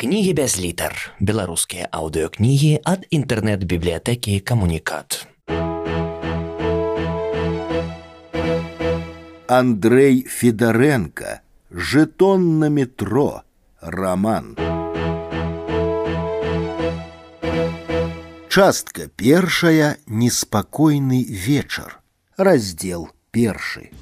Кнігі без літар. Беларускія аўдыёкнігі ад інтэрнэт-бібліятэкі камунікат. Андрей Федоренко. Жетон на метро. Роман. Частка першая неспакойны вечар. Раздзел першы.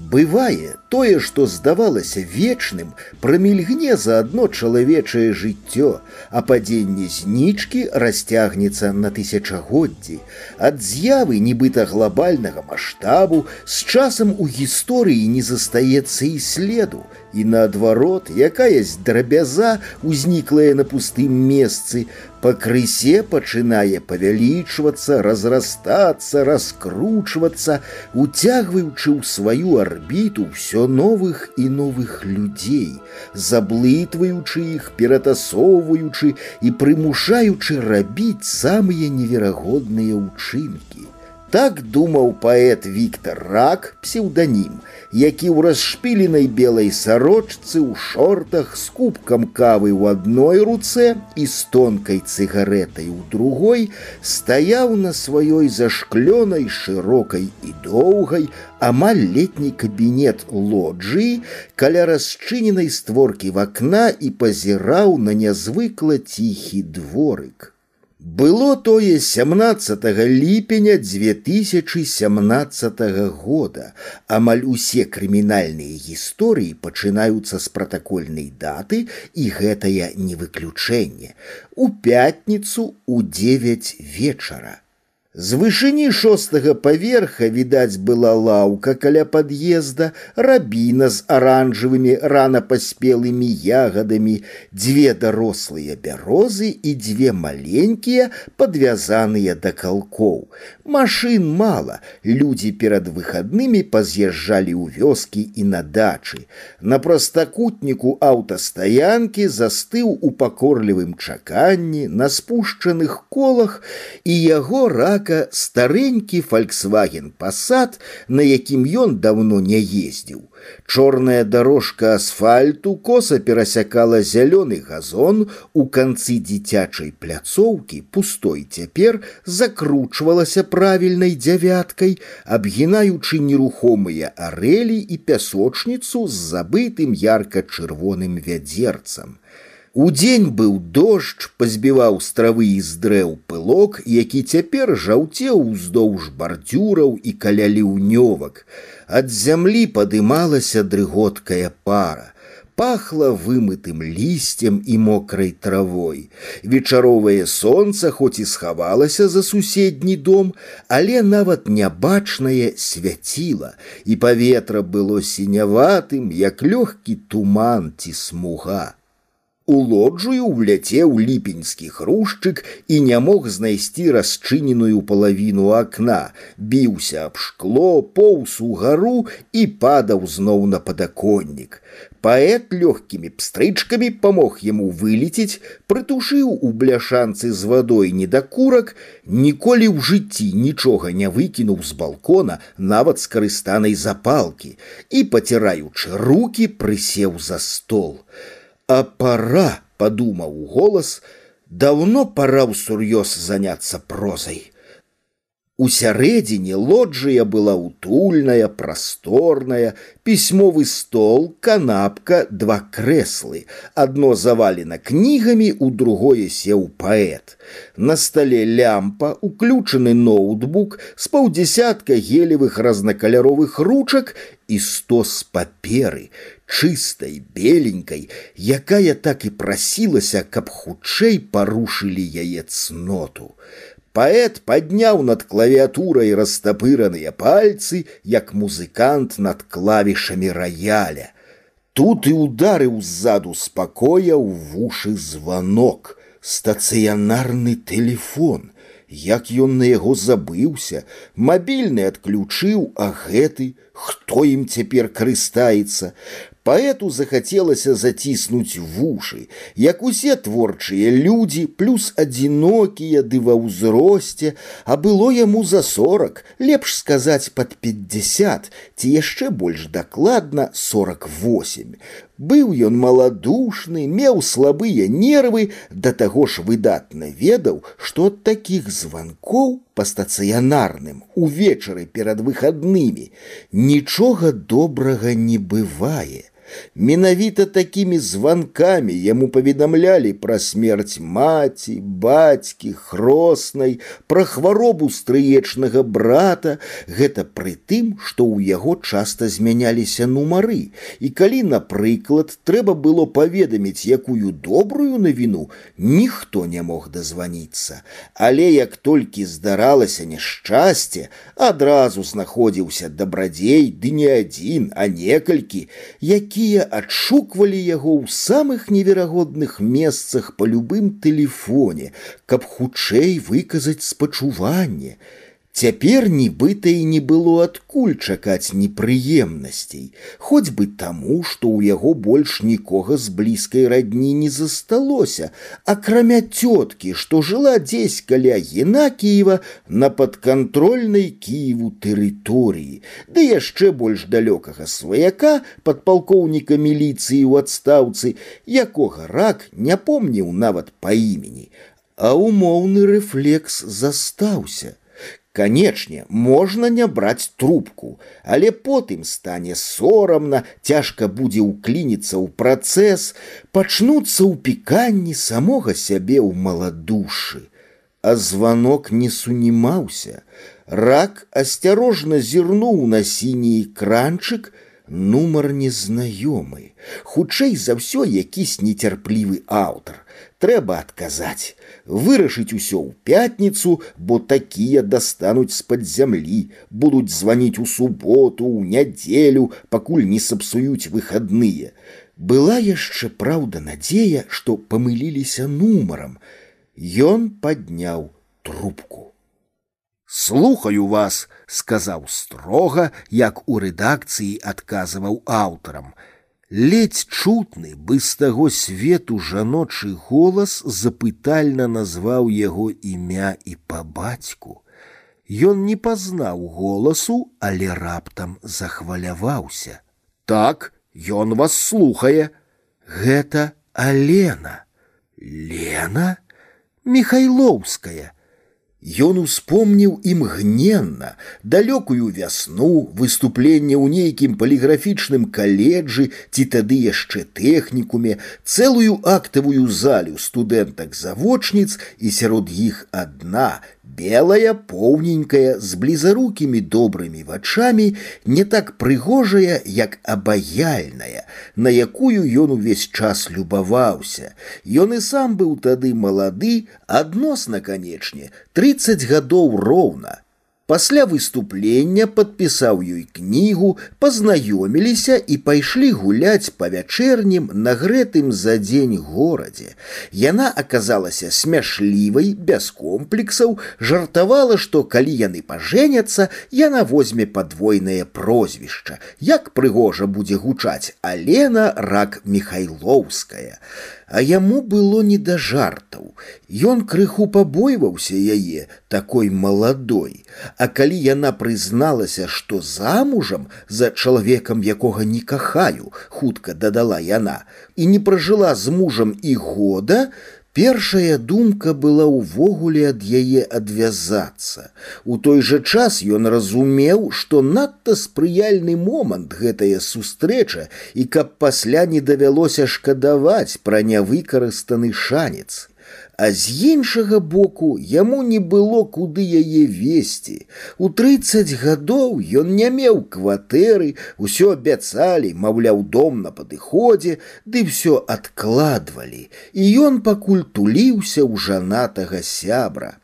Бывае тое, што здавалася вечным, прамільгне за адно чалавечае жыццё, а падзенне знічкі расцягнецца на тысячагоддзі. Ад з'явы нібыта глобальнага маштабу з часам у гісторыі не застаецца і следу, і наадварот, якаясь драбяза, узніклая на пустым месцы, пакрысе пачынае павялічвацца, разрастацца, раскручвацца, уцягваючы ў сваю арбіту ўсё новых і новых людзей, заблытваючы іх, ператасоўваючы і прымушаючы рабіць самыя неверагодныя ўчынкі. Так думаў паэт Віктор Рак, псеўданім, які ў расшпіленай белай сарочцы ў шортах з кубкам кавы ў адной руцэ і з тонкай цыгаретай у другой стаяў на сваёй зашклёнай шырокай і доўгай амаль летні кабінет лоджыі каля расчыненай створкі вакна і пазіраў на нязвыкла ціхі дворык. Было тое 17 ліпеня 2017 года. Амаль усе крымінальныя гісторыі пачынаюцца з пратакольнай даты, і гэтае не выключэнне. У пятніцу у 9 вечара. З вышыні шостага паверха відаць была лаўка каля пад'езда, рабіна з аранжавымі рана паспелымі ягадамі, дзве дарослыя бярозы і дзве маленькія, падвязаныя да калкоў. Машын мала, людзі перад выхаднымі паз'язджалі ў вёскі і на дачы. На прастакутніку аўтастаянкі застыў у пакорлівым чаканні, на спушчаных колах і яго рак однако старенькі фольксваген пасад на якім ён давно не ездзіў чорная дорожка асфальту коса перасякала зялёны газон у канцы дзіцячай пляцоўкі пустой цяпер закручвалася правільнай дзявяткай абгінаючы нерухомыя арэлі і пясочніцу з забытым ярка-чырвоным вядзерцам Удзень быў дождж, пазбіваў з травы і з дрэў пылок, які цяпер жаўцеў уздоўж бардзюраў і каля ліўнёвак. Ад зямлі падымалася дрыготкая пара. Пахла вымытым лісцем і мокрай травой. Вечаровае сонца хоць і схавалася за суседні дом, але нават нябачнае свяціла, і паветра было сіняватым, як лёгкі туман ці смуга. У лоджую ўляцеў ліпеньскі хрушчык і не мог знайсці расчыненую палавіну акна, біўся аб шкло, поўз угару і падаў зноў на падаконнік. Паэт лёгкімі пстрычкамі памог яму вылеціць, прытушыў у бляшанцы з вадой недакурак, ніколі ў жыцці нічога не выкінуў з балкона нават скарыстанай запалкі і, паціраючы руки, прысеў за стол. А пора, подумал голос, давно пора ўсур'ёз заняться прозой. У сярэдзіне лоджыя была утульная, прасторная, пісьмовы стол, канапка, два крэслы. Адно завалена кнігамі, у другое сеў паэт. На стале лямпа, уключаны ноутбук, з паўдзясятка гелевых разнакаляровых ручак і сто з паперы, чыстай, беленькай, якая так і прасілася, каб хутчэй парушылі яе цноту. Паэт падняў над клавіатурай растапыраныя пальцы, як музыкант над клавішамі раяля. Тут і ударыў ззаду спакоя ў вушы званок, стацыянарны телефон. Як ён на яго забыўся, мабільны адключыў, а гэты, хто ім цяпер карыстаецца, Паэту захацелася заціснуць вушы, як усе творчыя людзі, плюс адзінокія ды ва ўзросце, а было яму за сорок, лепш сказаць пад пятьдесят, ці яшчэ больш дакладна 48. Быў ён маладушны, меў слабыя нервы, да таго ж выдатна ведаў, што ад такіх званкоў па стацыянарным увечары перад выхаднымі нічога добрага не бывае. Менавіта такімі званкамі яму паведамлялі пра смерць маці, бацькі, хроснай, пра хваробу стрыечнага брата, гэта пры тым, што ў яго часта змяняліся нумары. І калі, напрыклад, трэба было паведаміць якую добрую навіну, ніхто не мог дазваніцца. Але як толькі здаралася няшчасце, адразу знаходзіўся дабрадзей ды не адзін, а некалькі, які якія адшуквалі яго ў самых неверагодных месцах па любым тэлефоне, каб хутчэй выказаць спачуванне, Цяпер нібыта і не было адкуль чакаць непрыемнасцей, хоць бы таму, што ў яго больш нікога з блізкай радні не засталося, акрамя цёткі, што жыла дзесь каля Геннакіева на падкантрольнай Кіеву тэрыторыі, ды яшчэ больш далёкага сваяка падпалкоўніка міліцыі ў адстаўцы, якога рак не помніў нават па імені, а умоўны рэфлекс застаўся. Канечне, можна не браць трубку, але потым стане сорамна, цяжка будзе ўклініцца ў працэс, пачнуцца ў піканні самога сябе ў маладушы. А званок не сунімаўся. Рак асцярожна зірнуў на сіні кранчык, нумар незнаёмы. Хутчэй за ўсё якісь нецярплівы аўтар. Трэба адказаць вырашыць усё ў пятніцу, бо такія дастануць з-пад зямлі, будуць званіць у суботу, у нядзелю, пакуль не сапсуюць выхадныя. Была яшчэ праўда надзея, што памыліліся нумарам. Ён падняў трубку. Слухаю вас, сказаў строга, як у рэдакцыі адказваў аўтарам ледзь чутны бы з таго свету жаночы голас запытальна назваў яго імя і па бацьку. Ён не пазнаў голасу, але раптам захваляваўся. Так, ён вас слухае. Гэта Алена. Лена Михайлоўская. Ён успомніў імгненна далёкую вясну выступленне ў нейкім паліграфічным каледжы ці тады яшчэ тэхнікуме цэлую актавую залю студэнтак завочніц і сярод іх адна белая поўненькая з блізарукімі добрымі вачамі не так прыгожая як абаяльная на якую ён увесь час любаваўся ён і сам быў тады малады адносна канечне тридцать гадоў роўна Пасля выступлення падпісаў ёй кнігу, пазнаёміліся і пайшлі гуляць па вячэрнім нагрэтым за дзень горадзе. Яна аказалася смяшлівай, без комплексаў, жартавала, што калі яны пажэняцца, яна возьме падвойнае прозвішча. Як прыгожа будзе гучаць Алена рак Михайлоўская а яму было не да жартаў. Ён крыху пабойваўся яе такой маладой, А калі яна прызналася, што замужам за чалавекам, якога не кахаю, хутка дадала яна, і не пражыла з мужам і года, Першая думка была ўвогуле ад яе адвязацца. У той жа час ён разумеў, што надта спрыяльны момант гэтая сустрэча і каб пасля не давялося шкадаваць пра нявыкарыстаны шанец. А з іншага боку яму не было куды яе весці. У трыццаць гадоў ён не меў кватэры, усё абяцалі, маўляў, дом на падыходзе, ды ўсё адкладвалі, і ён пакуль туліўся ў жанатага сябра.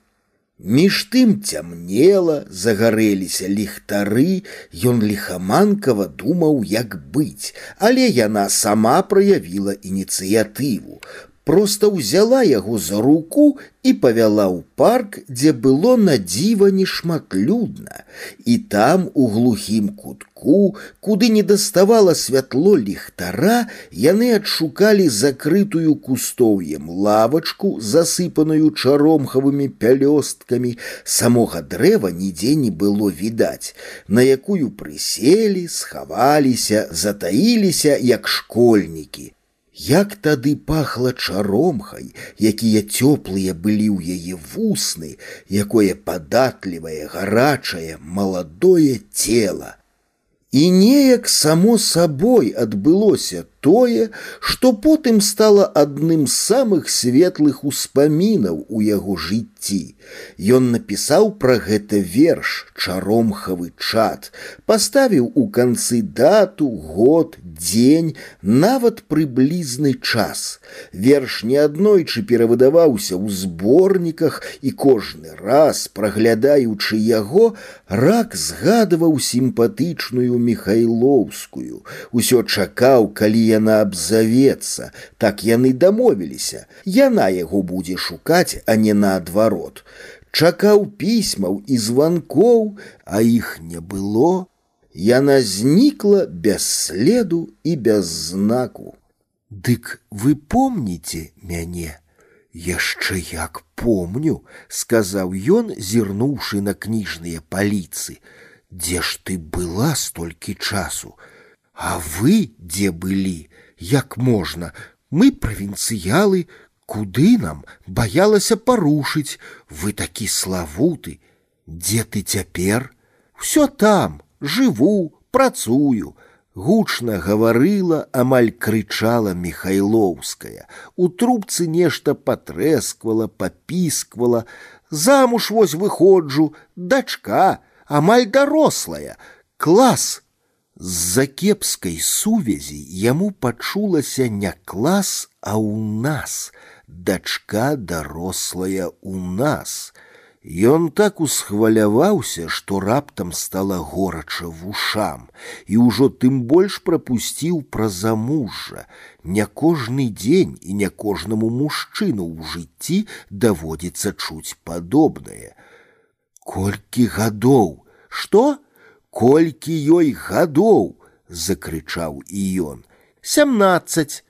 Між тым цямнела, загарэліся ліхтары, ён ліхаманкава думаў, як быць, але яна сама праявіла ініцыятыву просто ўзяла яго за руку і павяла ў парк, дзе было на дзіва нешматлюдна. І там у глухім кутку, куды не даставала святло ліхтара, яны адшукалі закрытую кустоўем лавачку, засыпаную чаромхавымі пялёсткамі. Самога дрэва нідзе не было відаць, на якую прыселі, схаваліся, затаіліся, як школьнікі. Як тады пахла чаромхай, якія цёплыя былі ў яе вусны, якое падатлівае, гарачае, маладое цела. І неяк само сабой адбылося тое, што потым стала адным з самых светлых успамінаў у яго жыцці. Ён напісаў пра гэта верш чаромхавы чат, паставіў у канцы дату, год, дзень, нават прыблізны час. Верш неаднойчы перавыдаваўся ў зборніках і кожны раз, праглядаючы яго, рак згадваў сімпатычную михайлоўскую, усё чакаў, калі яна абзавецца, так яны дамовіліся. Яна яго будзе шукаць, а не наадварот. Чакаў пісьмаў і званкоў, а іх не было. Яна знікла без следу і без знаку. Дык вы помніце мяне? Яшчэ як помню, сказаў ён, зірнуўшы на кніжныя паліцы. Дзе ж ты была столькі часу? А вы дзе былі? Як можна? Мы правінцыялы, куды нам баялася парушыць, вы такі славуты. Дзе ты цяпер? Усё там, жыву, працую, гучна гаварыла, амаль крычала Михайлоўская. У трубцы нешта патрэсквала, папісквала, замуж вось выходжу, дачка, амаль дарослая, клас. З-за кепскай сувязі яму пачулася не клас, а ў нас, дачка дарослая ў нас. Ён так усхваляваўся, што раптам стала горача вушам і ўжо тым больш прапусціў пра замужжа. Не кожны дзень і не кожнаму мужчыну ў жыцці даводзіцца чуць падобнае. Колькі гадоў, што? Колькі ёй гадоў, закрычаў і ён. Сямнаццаць,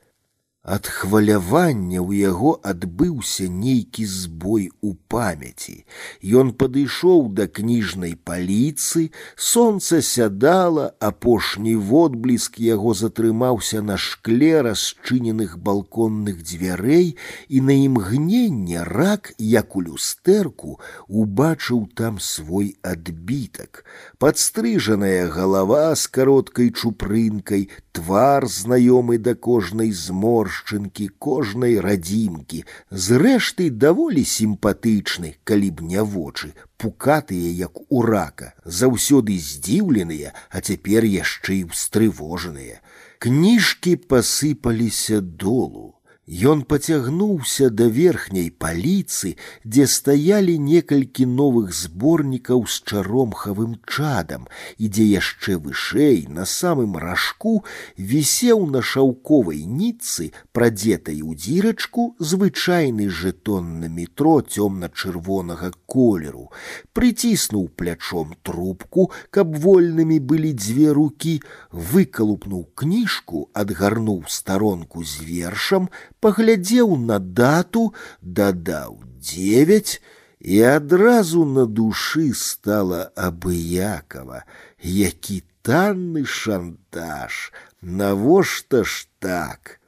Ад хвалявання ў яго адбыўся нейкі збой у памяці. Ён падышоў да кніжнай паліцы, сонца сядала, апошні водбліск яго затрымаўся на шкле расчыненых балконных дзвярэй, і на імгненне рак, як у люстэрку, убачыў там свой адбітак. Падстрыжаная галава з кароткай чупрынкай, твар знаёмы да кожнай зморш, маршчынкі кожнай радзімкі, зрэшты даволі сімпатычны, калі б не вочы, пукатыя, як у рака, заўсёды здзіўленыя, а цяпер яшчэ і ўстрывожаныя. Кніжкі пасыпаліся долу. Ён пацягнуўся да верхняй паліцы, дзе стаялі некалькі новых зборнікаў з чаромхавым чадам, і дзе яшчэ вышэй на самым ражку вісеў на шаўковай ніцы, прадзетай у дзірачку звычайны жэтон на метро цёмна-чырвонага колеру, прыціснуў плячом трубку, каб вольнымі былі дзве рукі, выкалупнуў кніжку, адгарнуў старонку з вершам, паглядзеў на дату, дадаў девять, і адразу на душы стала абыякова, які танны шантаж, навошта ж так,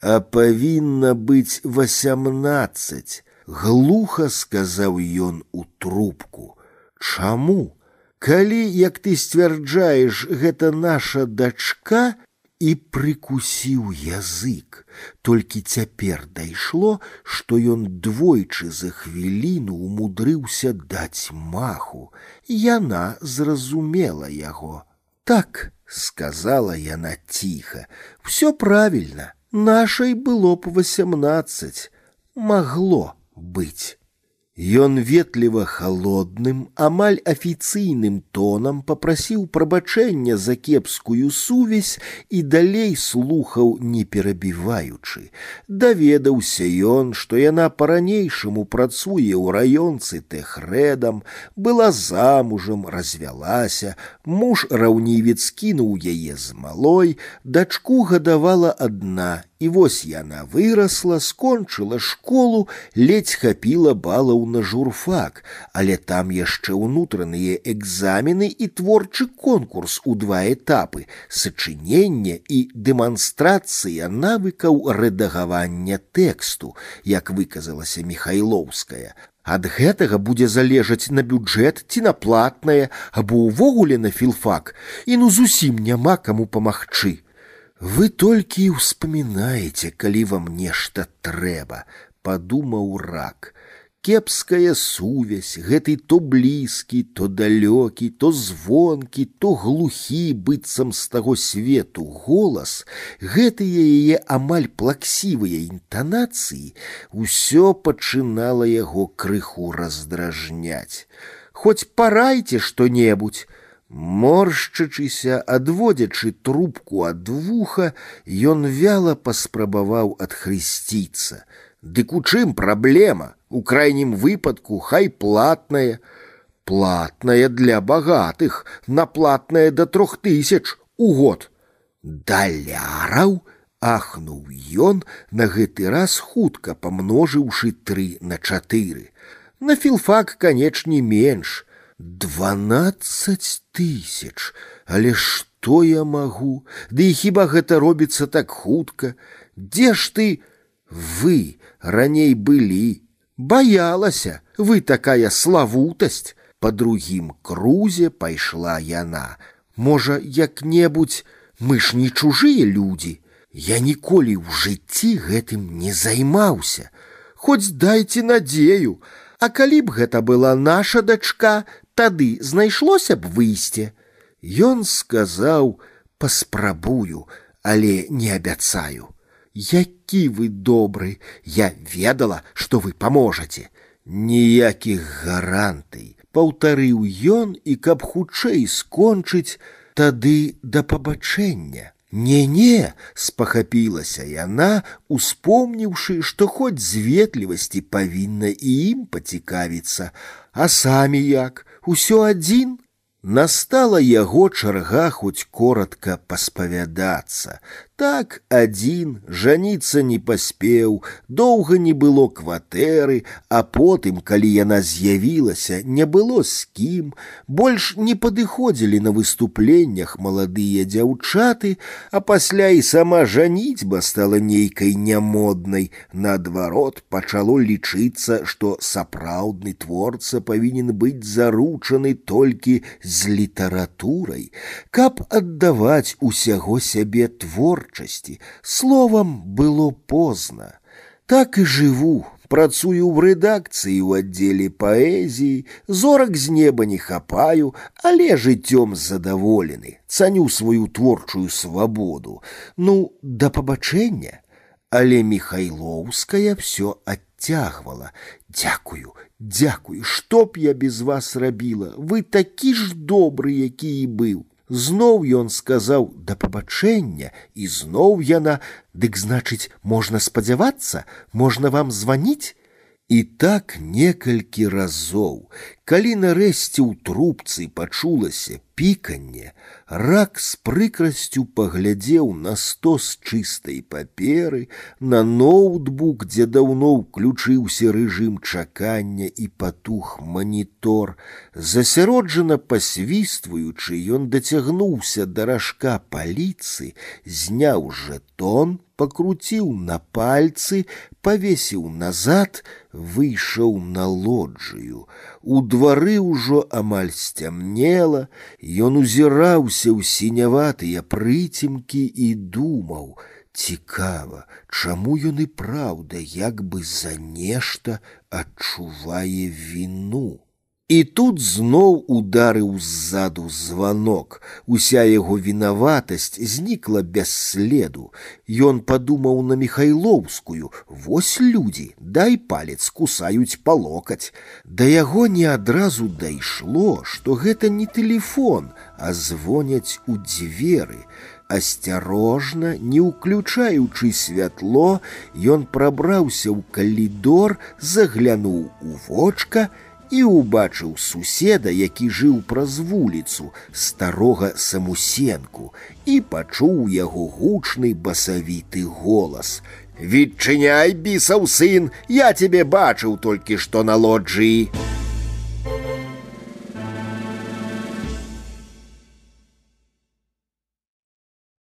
а павінна быць восемнадцать, глуха сказаў ён у трубку. Чаму? Калі, як ты сцвярджаеш, гэта наша дачка, і прыкусіў язык. Толькі цяпер дайшло, што ён двойчы за хвіліну умудрыўся даць маху. Яна зразумела яго. Так, сказала яна ціха, все правильно, нашай было б восемнадцать, магло быць. Ён ветліва халодным, амаль афіцыйным тонам попрасіў прабачэння за кепскую сувязь і далей слухаў не перабіваючы. Даведаўся ён, што яна па-ранейшаму працуе ў раёнцы тэхрэдам, была замужам, развялася, муж раўнівец кінуў яе з малой, дачку гадавала адна і вось яна вырасла, скончыла школу, ледзь хапіла балаў на журфак, але там яшчэ ўнутраныя экзамены і творчы конкурс у два этапы, сачынення і дэманстрацыя навыкаў рэдагавання тэксту, як выказалася Михайлоўская. Ад гэтага будзе залежаць на бюджэт ці на платнае або ўвогуле на філфак, і ну зусім няма каму памагчы. Вы толькі і ўспамінаеце, калі вам нешта трэба, падумаў рак. Кепская сувязь, гэты то блізкі, то далёкі, то звонкі, то глухі быццам з таго свету голас, гэтыя яе амаль плаксівыя інтанацыі, усё пачынала яго крыху раздражняць. Хоць парайце што-небудзь, Моршчачыся, адводзячы трубку ад вуха, ён вяла паспрабаваў адхрысціцца. Дык у чым праблема? У крайнім выпадку хай платная, платная для багатых, на платная да трох тысяч у год. Даляраў ахнуў ён на гэты раз хутка памножыўшы тры на чатыры. На філфак, канечне, менш дванаццаць тысяч але што я магу ды і хіба гэта робіцца так хутка дзе ж ты вы раней былі баялася вы такая славутасць по другім крузе пайшла яна можа як-небудзь мы ж не чужыя людзі я ніколі ў жыцці гэтым не займаўся хоць дайце надзею а калі б гэта была наша дачка тады знайшлося б выйсце. Ён сказаў: паспрабую, але не абяцаю. Які вы добры, я ведала, што вы паможаце. Ніякіх гарантый, паўтарыў ён і каб хутчэй скончыць, тады да пабачэння. Не-не, спахапілася яна, успомніўшы, што хоць з ветлівасці павінна і ім пацікавіцца, а самі як, усё адзін Настала яго чарга хоць коротко паспавядацца. Так адзін жаніцца не паспеў, доўга не было кватэры, а потым, калі яна з'явілася, не было з кім, больш не падыходзілі на выступленнях маладыя дзяўчаты, а пасля і сама жаніцьба стала нейкай нямоднай. Наадварот пачало лічыцца, што сапраўдны творца павінен быць заручаны толькі з літаратурай, каб аддаваць усяго сябе творчасці, словам было позна. Так і жыву, працую ў рэдакцыі ў аддзеле паэзіі, зорак з неба не хапаю, але жыццём задаволены, цаню сваю творчую свабоду. Ну, да пабачэння, але михайлоўская все адцягвала дзякую дзякую што б я без вас рабіла вы такі ж добры які і быў зноў ён сказаў да пабачэння і зноў яна дык значыць можна спадзявацца можна вам званіць і так некалькі разоў, калі нарэшце ў трубцы пачулася піканне, рак з прыкрасцю паглядзеў на сто з чыстай паперы, на ноутбук, дзе даўно ўключыўся рэжым чакання і патух манітор. Засяроджана пасвістваючы, ён дацягнуўся да ражка паліцы, зняў жэтон, покрутил на пальцы, повесил назад, выйшаў на лоджыю. У двары ўжо амаль сцямнела, ён узіраўся ў сіняватыя прыцемкі і думаў: цікава, чаму ён і праўда як бы за нешта адчувае віну. І тут зноў ударыў ззаду званок. Уся яго вінаватасць знікла без следу. Ён падумаў на михайлоўскую: Вось людзі, дай палец кусаюць па локаць. Да яго не адразу дайшло, што гэта не тэлефон, а звоняць у дзверы. Асцярожна, не ўключаючы святло, ён прабраўся ў калідор, заглянуў у вочка, і ўбачыў суседа, які жыў праз вуліцу старога самусенку і пачуў яго гучны басавіты голас. Відчыняй бісаў сын, я тебе бачыў толькі што на лоджыі.